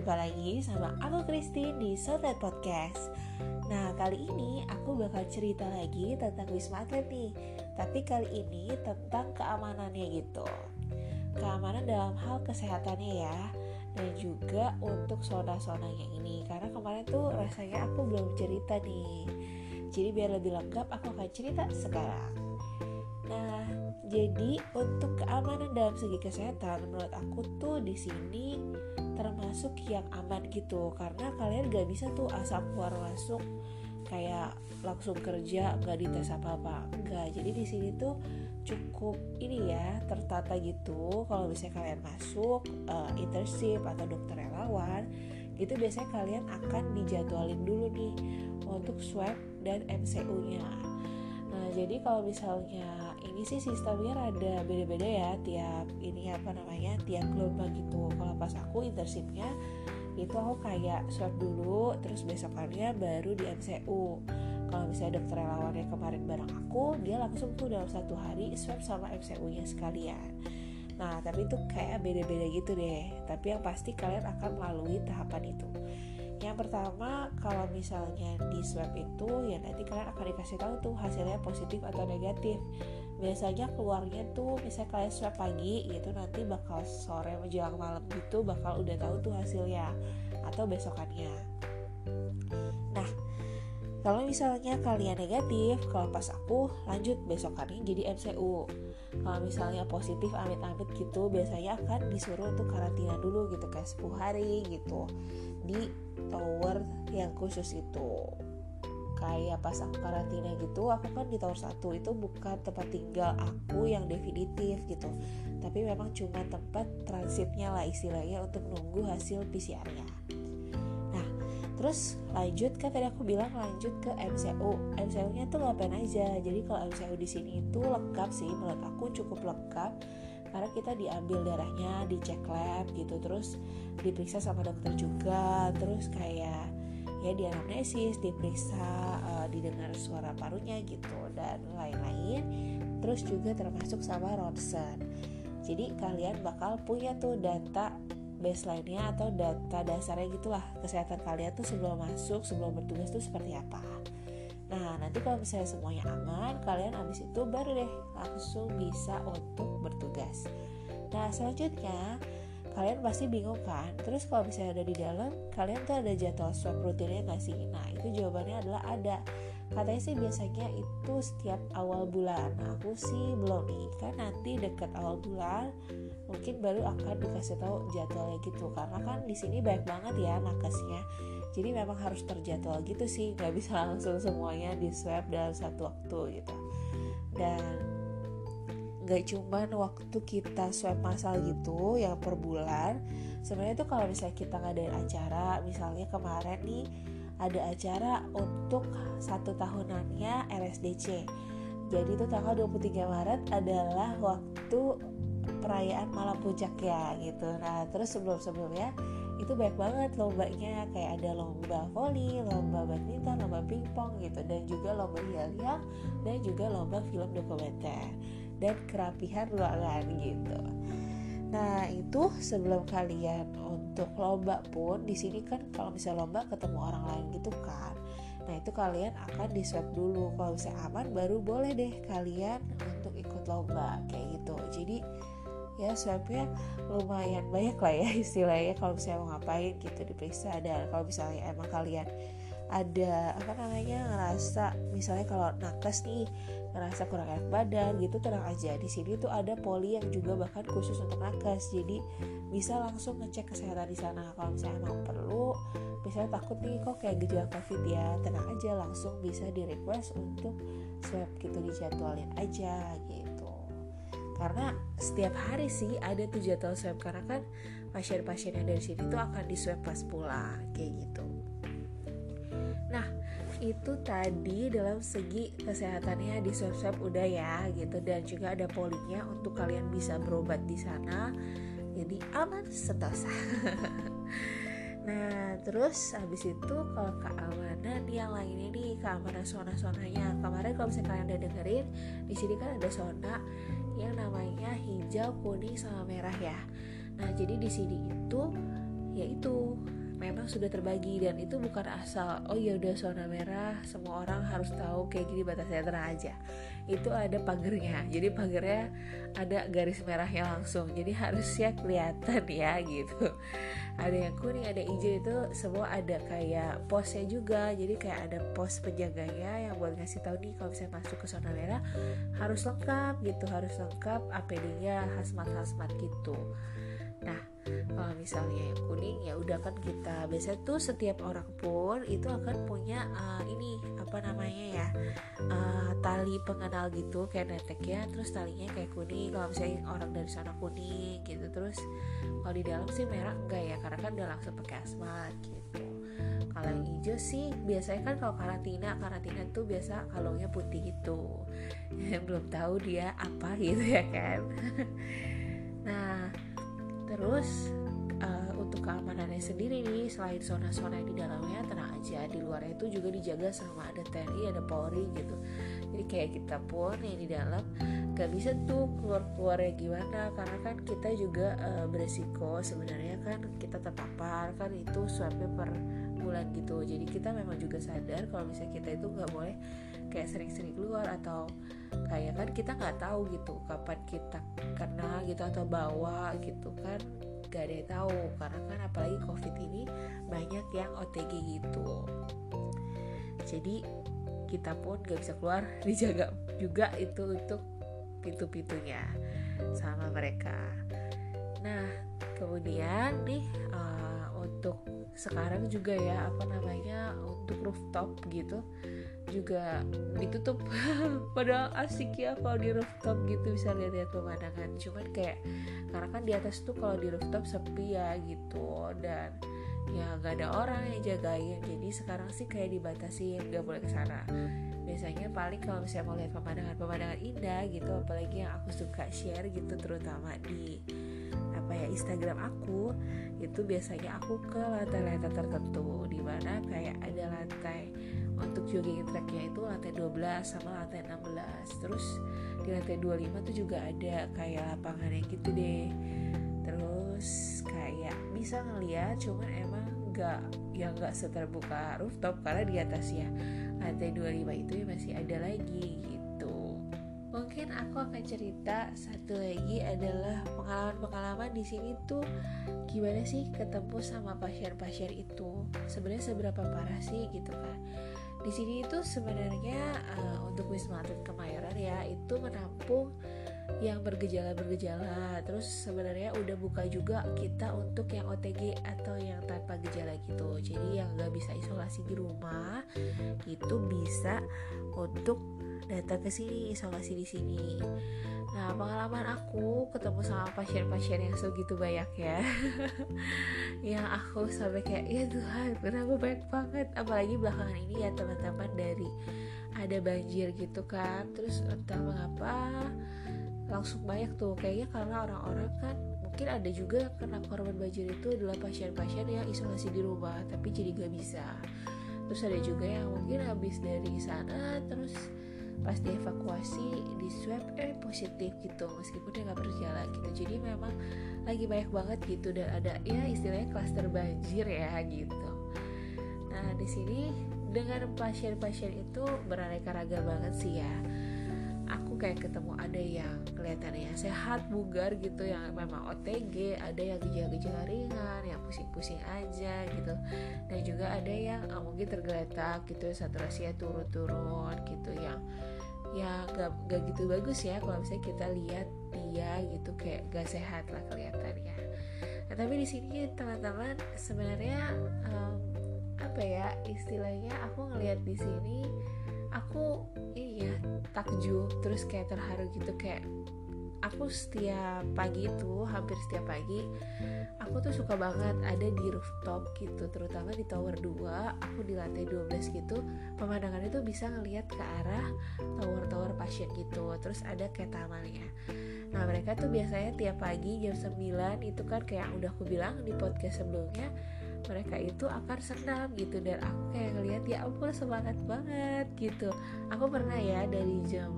jumpa lagi sama aku Christine di Sotet Podcast. Nah kali ini aku bakal cerita lagi tentang Wisma Atlet nih Tapi kali ini tentang keamanannya gitu. Keamanan dalam hal kesehatannya ya Dan juga untuk zona-zonanya ini Karena kemarin tuh rasanya aku belum cerita nih. Jadi biar lebih lengkap aku akan cerita sekarang. Nah, jadi untuk keamanan dalam segi kesehatan menurut aku tuh di sini termasuk yang aman gitu. Karena kalian gak bisa tuh asal keluar masuk kayak langsung kerja nggak dites apa apa enggak jadi di sini tuh cukup ini ya tertata gitu. Kalau misalnya kalian masuk uh, internship atau dokter relawan itu biasanya kalian akan dijadwalin dulu nih untuk swab dan MCU nya nah jadi kalau misalnya ini sih sistemnya rada beda-beda ya tiap ini apa namanya tiap gelombang gitu. Kalau pas aku internshipnya itu aku kayak swab dulu terus besokannya baru di MCU kalau misalnya dokter relawan yang kemarin bareng aku dia langsung tuh dalam satu hari swab sama MCU nya sekalian. Nah tapi itu kayak beda-beda gitu deh. Tapi yang pasti kalian akan melalui tahapan itu yang pertama kalau misalnya di swab itu ya nanti kalian akan dikasih tahu tuh hasilnya positif atau negatif. Biasanya keluarnya tuh misalnya kalian swab pagi gitu nanti bakal sore menjelang malam gitu bakal udah tahu tuh hasilnya atau besokannya. Nah kalau misalnya kalian negatif kalau pas aku lanjut besokannya jadi MCU kalau misalnya positif amit-amit gitu biasanya akan disuruh untuk karantina dulu gitu kayak 10 hari gitu. Di tower yang khusus itu. Kayak pas aku karantina gitu aku kan di tower satu itu bukan tempat tinggal aku yang definitif gitu. Tapi memang cuma tempat transitnya lah istilahnya untuk nunggu hasil PCR-nya nah terus lanjut kan tadi aku bilang lanjut ke MCU MCU-nya tuh ngapain aja? Jadi kalau MCU di sini itu lengkap sih menurut aku cukup lengkap karena kita diambil darahnya dicek lab gitu terus diperiksa sama dokter juga terus kayak ya di anamnesis diperiksa uh, didengar suara parunya gitu dan lain-lain. Terus juga termasuk sama ronsen jadi kalian bakal punya tuh data baseline-nya atau data dasarnya gitulah kesehatan kalian tuh sebelum masuk sebelum bertugas tuh seperti apa nah nanti kalau misalnya semuanya aman kalian abis itu baru deh langsung bisa untuk bertugas. Nah selanjutnya kalian pasti bingung kan? Terus kalau misalnya ada di dalam kalian tuh ada jadwal swab rutinnya nggak sih? Nah itu jawabannya adalah ada. Katanya sih biasanya itu setiap awal bulan. Nah, aku sih belum nih. Kan nanti dekat awal bulan mungkin baru akan dikasih tahu jadwalnya gitu. Karena kan di sini banyak banget ya nakesnya jadi memang harus terjadwal gitu sih nggak bisa langsung semuanya di swab dalam satu waktu gitu. Dan gak cuman waktu kita swab masal gitu yang per bulan sebenarnya tuh kalau misalnya kita ngadain acara misalnya kemarin nih ada acara untuk satu tahunannya RSDC jadi itu tanggal 23 Maret adalah waktu perayaan malam puncak ya gitu. Nah terus sebelum-sebelumnya itu banyak banget lombanya kayak ada lomba voli, lomba badminton, lomba pingpong gitu dan juga lomba yel-yel dan juga lomba film dokumenter dan kerapihan ruangan gitu. Nah itu sebelum kalian untuk lomba pun di sini kan kalau misalnya lomba ketemu orang lain gitu kan. Nah itu kalian akan di swab dulu kalau misalnya aman baru boleh deh kalian untuk ikut lomba kayak gitu. Jadi ya swabnya lumayan banyak lah ya istilahnya kalau misalnya mau ngapain gitu diperiksa. Dan kalau misalnya emang kalian ada apa namanya ngerasa misalnya kalau nakes nih ngerasa kurang enak badan gitu tenang aja. Di sini tuh ada poli yang juga bahkan khusus untuk nakes. Jadi bisa langsung ngecek kesehatan di sana. Kalau misalnya emang perlu misalnya takut nih kok kayak gejala covid ya tenang aja. Langsung bisa di request untuk swab gitu dijadwalin aja gitu karena setiap hari sih ada tuh jadwal swab karena kan pasien-pasien yang dari sini tuh akan di swab pas pulang kayak gitu Nah, itu tadi dalam segi kesehatannya di swab-swab udah ya gitu dan juga ada polinya untuk kalian bisa berobat di sana. Jadi aman sentosa. terus habis itu kalau keamanan yang lainnya nih, keamanan zona-zonanya. Kemarin kalau misalnya kalian udah dengerin, di sini kan ada zona yang namanya hijau, kuning sama merah ya. Nah, jadi di sini itu ya itu memang sudah terbagi dan itu bukan asal oh ya udah zona merah semua orang harus tahu kayak gini batasnya tenang aja. Itu ada pagernya jadi pagernya ada garis merahnya langsung jadi harusnya kelihatan ya gitu. Ada yang kuning ada hijau itu semua ada kayak posnya juga jadi kayak ada pos penjaganya yang buat ngasih tahu nih kalau misalnya masuk ke zona merah harus lengkap gitu harus lengkap APD-nya hazmat hazmat gitu. Nah kalau misalnya yang kuning ya udah kan kita biasanya tuh setiap orang pun itu akan punya uh, ini apa namanya ya uh, tali pengenal gitu kayak netek ya terus talinya kayak kuning. Kalau misalnya orang dari sana kuning gitu terus kalau di dalam sih merah enggak ya karena kan udah langsung pakai asmat gitu. Kalau yang hijau sih biasanya kan kalau karantina karantina tuh biasa kalungnya putih gitu. Belum tahu dia apa gitu ya kan. Nah terus uh, untuk keamanannya sendiri nih selain zona-zona di dalamnya tenang aja. Di luarnya itu juga dijaga sama ada TNI ada Polri gitu jadi kayak kita pun yang di dalam gak bisa tuh keluar keluarnya gimana. Karena kan kita juga uh, beresiko sebenarnya kan kita terpapar kan itu swabnya per bulan gitu. Jadi kita memang juga sadar kalau misalnya kita itu nggak boleh kayak sering-sering keluar atau kayak kan kita nggak tahu gitu kapan kita kena gitu atau bawa gitu kan gak ada yang tahu. Karena kan apalagi covid ini banyak yang OTG gitu. Jadi kita pun gak bisa keluar dijaga juga itu untuk pintu-pintunya sama mereka. Nah kemudian nih uh, untuk sekarang juga ya apa namanya untuk rooftop gitu juga ditutup. Padahal asik ya kalau di rooftop gitu bisa lihat-lihat pemandangan. Cuman kayak karena kan di atas tuh kalau di rooftop sepi ya gitu dan ya gak ada orang yang jagain. Jadi sekarang sih kayak dibatasi nggak boleh ke sana. Biasanya paling kalau misalnya mau lihat pemandangan-pemandangan indah gitu apalagi yang aku suka share gitu terutama di apa ya Instagram aku itu biasanya aku ke lantai-lantai tertentu di mana kayak ada lantai untuk jogging tracknya itu lantai 12 sama lantai 16 terus di lantai 25 tuh juga ada kayak lapangannya gitu deh. Terus kayak bisa ngeliat cuman emang nggak ya nggak seterbuka rooftop karena di atasnya lantai 25 itu ya masih ada lagi gitu. Mungkin aku akan cerita satu lagi adalah pengalaman-pengalaman di sini tuh gimana sih ketemu sama pasien-pasien itu. Sebenarnya seberapa parah sih gitu kan. Di sini itu sebenarnya uh, untuk wisma atlet kemayoran ya itu menampung yang bergejala-bergejala. Terus sebenarnya udah buka juga kita untuk yang OTG atau yang tanpa gejala gitu. Jadi yang nggak bisa isolasi di rumah itu bisa untuk datang ke sini isolasi di sini. Nah pengalaman aku ketemu sama pasien-pasien yang segitu banyak ya. Yang aku sampai kayak ya Tuhan kenapa banyak banget? Apalagi belakangan ini ya teman-teman dari ada banjir gitu kan. Terus entah mengapa langsung banyak tuh. Kayaknya karena orang-orang kan mungkin ada juga kena korban banjir itu adalah pasien-pasien yang isolasi di rumah Tapi jadi gak bisa. Terus ada juga yang mungkin habis dari sana terus pas dievakuasi di swab eh positif gitu. Meskipun dia nggak bergejala gitu. Jadi memang lagi banyak banget gitu dan ada ya istilahnya klaster banjir ya gitu. Nah di sini dengan pasien-pasien itu beraneka ragam banget sih ya kayak ketemu ada yang kelihatannya sehat bugar gitu yang memang OTG ada yang gejala-gejala ringan yang pusing-pusing aja gitu. Dan juga ada yang oh, mungkin tergeletak gitu saturasinya turun-turun gitu yang ya gak, gak gitu bagus ya kalau misalnya kita lihat dia gitu kayak gak sehat lah kelihatannya. Nah, tapi di sini teman-teman sebenarnya um, apa ya istilahnya aku ngelihat di sini aku ini ya takjub. Terus kayak terharu gitu kayak aku setiap pagi itu hampir setiap pagi aku tuh suka banget ada di rooftop gitu terutama di tower 2 aku di lantai 12 gitu pemandangan itu bisa ngelihat ke arah tower-tower pasien gitu terus ada kayak tamannya nah mereka tuh biasanya tiap pagi jam 9 itu kan kayak udah aku bilang di podcast sebelumnya mereka itu akan senam gitu. Dan aku kayak ngeliat ya ampun semangat banget gitu. Aku pernah ya dari jam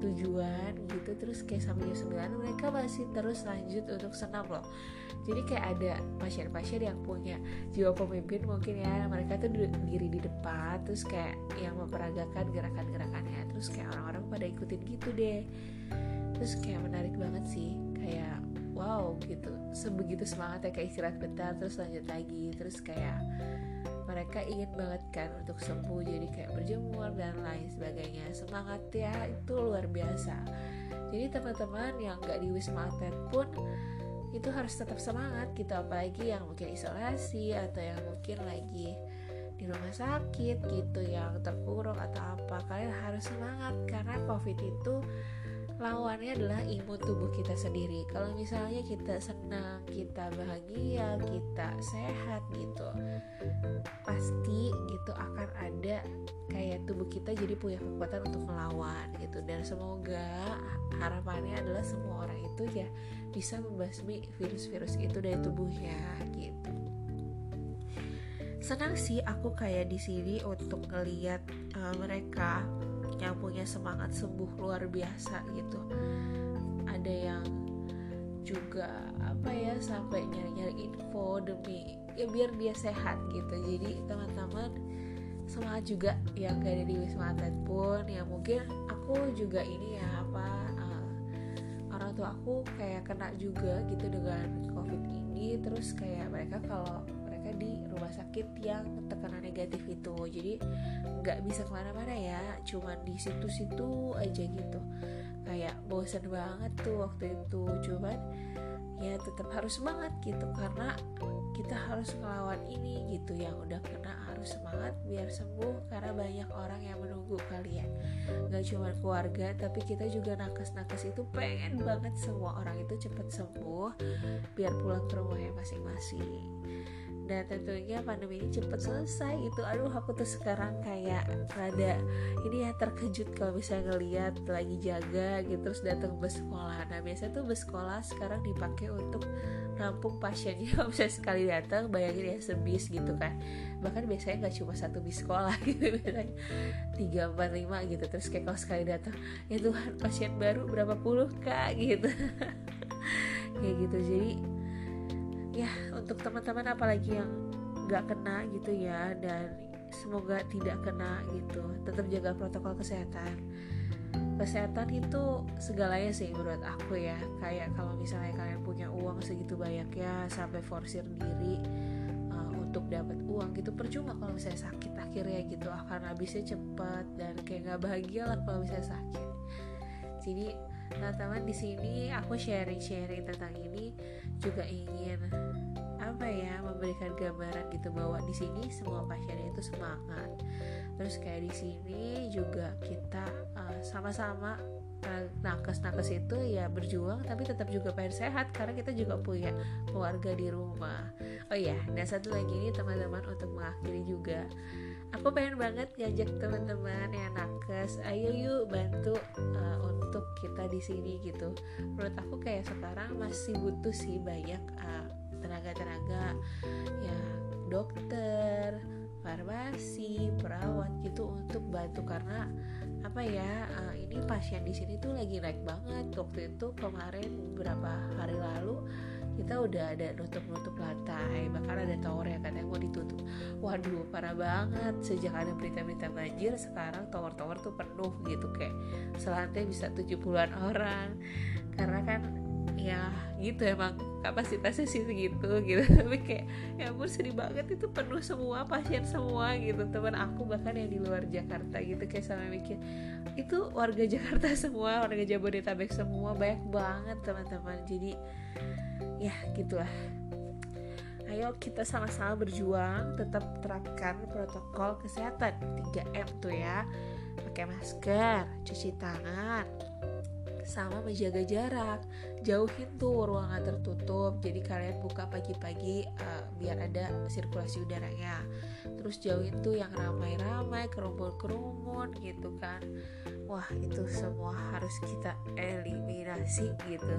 tujuan gitu terus kayak sampai jam 9 mereka masih terus lanjut untuk senam loh. Jadi kayak ada pasien-pasien yang punya jiwa pemimpin mungkin ya mereka tuh diri di depan terus kayak yang memperagakan gerakan-gerakannya. Terus kayak orang-orang pada ikutin gitu deh terus kayak menarik banget sih kayak wow gitu. Sebegitu semangat ya kayak istirahat bentar terus lanjut lagi. Terus kayak mereka ingin banget kan untuk sembuh jadi kayak berjemur dan lain sebagainya. Semangat ya itu luar biasa. Jadi teman-teman yang gak di wisma atlet pun itu harus tetap semangat gitu. Apalagi yang mungkin isolasi atau yang mungkin lagi di rumah sakit gitu yang terkurung atau apa. Kalian harus semangat karena covid itu lawannya adalah imun tubuh kita sendiri. Kalau misalnya kita senang kita bahagia kita sehat gitu pasti gitu akan ada kayak tubuh kita jadi punya kekuatan untuk melawan gitu. Dan semoga harapannya adalah semua orang itu ya bisa membasmi virus-virus itu dari tubuhnya gitu. Senang sih aku kayak di sini untuk ngeliat uh, mereka yang punya semangat sembuh luar biasa gitu. Ada yang juga apa ya sampai nyari-nyari info demi ya biar dia sehat gitu. Jadi teman-teman semangat juga yang gak ada di wisma atlet pun. Ya mungkin aku juga ini ya apa uh, orang tua aku kayak kena juga gitu dengan covid ini. Terus kayak mereka kalau di rumah sakit yang tekanan negatif itu. Jadi nggak bisa ke mana-mana ya cuman di situ-situ aja gitu. Kayak bosan banget tuh waktu itu cuman ya tetap harus semangat gitu karena kita harus ngelawan ini gitu. Yang udah kena harus semangat biar sembuh karena banyak orang yang menunggu kalian nggak cuma keluarga tapi kita juga nakes-nakes itu pengen banget semua orang itu cepat sembuh biar pulang ke rumahnya masing-masing dan tentunya pandemi ini cepat selesai gitu. Aduh aku tuh sekarang kayak rada ini ya terkejut kalau bisa ngeliat lagi jaga gitu terus datang bus sekolah. Nah biasa tuh bus sekolah sekarang dipakai untuk nampung pasiennya kalau bisa sekali datang bayangin ya sebis gitu kan. Bahkan biasanya nggak cuma satu bis sekolah gitu biasanya tiga empat lima gitu. Terus kayak kalau sekali datang ya Tuhan pasien baru berapa puluh kak? gitu. Kayak gitu. Jadi ya untuk teman-teman apalagi yang nggak kena gitu ya dan semoga tidak kena gitu tetap jaga protokol kesehatan. Kesehatan itu segalanya sih menurut aku ya kayak kalau misalnya kalian punya uang segitu banyak ya sampai forsir diri uh, untuk dapat uang gitu. Percuma kalau misalnya sakit akhirnya gitu akan habisnya cepat dan kayak nggak bahagia lah kalau misalnya sakit. Jadi nah teman di sini aku sharing-sharing tentang ini juga ingin apa ya memberikan gambaran gitu bahwa di sini semua pasien itu semangat. Terus kayak di sini juga kita uh, sama-sama uh, nakes-nakes itu ya berjuang tapi tetap juga pengen sehat karena kita juga punya keluarga di rumah. Oh ya dan satu lagi ini teman-teman untuk mengakhiri juga aku pengen banget ngajak teman-teman yang nakes ayo yuk bantu uh, untuk kita di sini gitu. Menurut aku kayak sekarang masih butuh sih banyak uh, tenaga-tenaga ya dokter farmasi perawat gitu untuk bantu. Karena apa ya uh, ini pasien di sini tuh lagi naik banget. Waktu itu kemarin beberapa hari lalu kita udah ada nutup-nutup lantai bahkan ada tower yang katanya mau ditutup. Waduh parah banget. Sejak ada berita-berita banjir sekarang tower-tower tuh penuh gitu kayak selantai bisa 70-an orang. Karena kan ya gitu emang. Kapasitasnya sih segitu gitu. Tapi kayak ya ampun sedih banget. Itu penuh semua pasien semua gitu. Teman aku bahkan yang di luar Jakarta gitu. Kayak sama mikir itu warga Jakarta semua warga Jabodetabek semua banyak banget teman-teman. Jadi ya gitulah. Ayo kita sama-sama berjuang tetap terapkan protokol kesehatan. 3M tuh ya. Pakai masker cuci tangan sama menjaga jarak. Jauhin tuh ruangan tertutup jadi kalian buka pagi-pagi uh, biar ada sirkulasi udaranya. Terus jauhin tuh yang ramai-ramai kerumun-kerumun gitu kan. Wah itu semua harus kita eliminasi gitu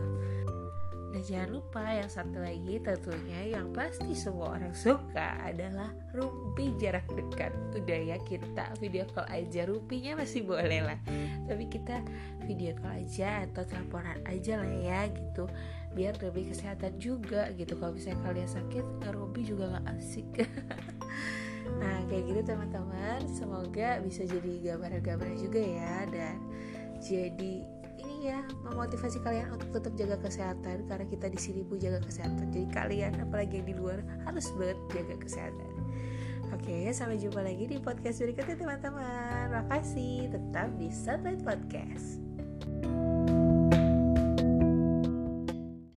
Nah jangan lupa yang satu lagi tentunya yang pasti semua orang suka adalah rumpi jarak dekat. Udah ya kita video call aja rumpinya masih boleh lah. Tapi kita video call aja atau teleponan aja lah ya gitu. Biar lebih kesehatan juga gitu. Kalau misalnya kalian sakit ngerumpi juga gak asik. Nah kayak gitu teman-teman. Semoga bisa jadi gambaran-gambaran juga ya. Dan jadi ya memotivasi kalian untuk tetap jaga kesehatan karena kita di sini pun jaga kesehatan. Jadi kalian apalagi yang di luar harus banget jaga kesehatan. Oke sampai jumpa lagi di podcast berikutnya teman-teman. Makasih tetap di Sunlight Podcast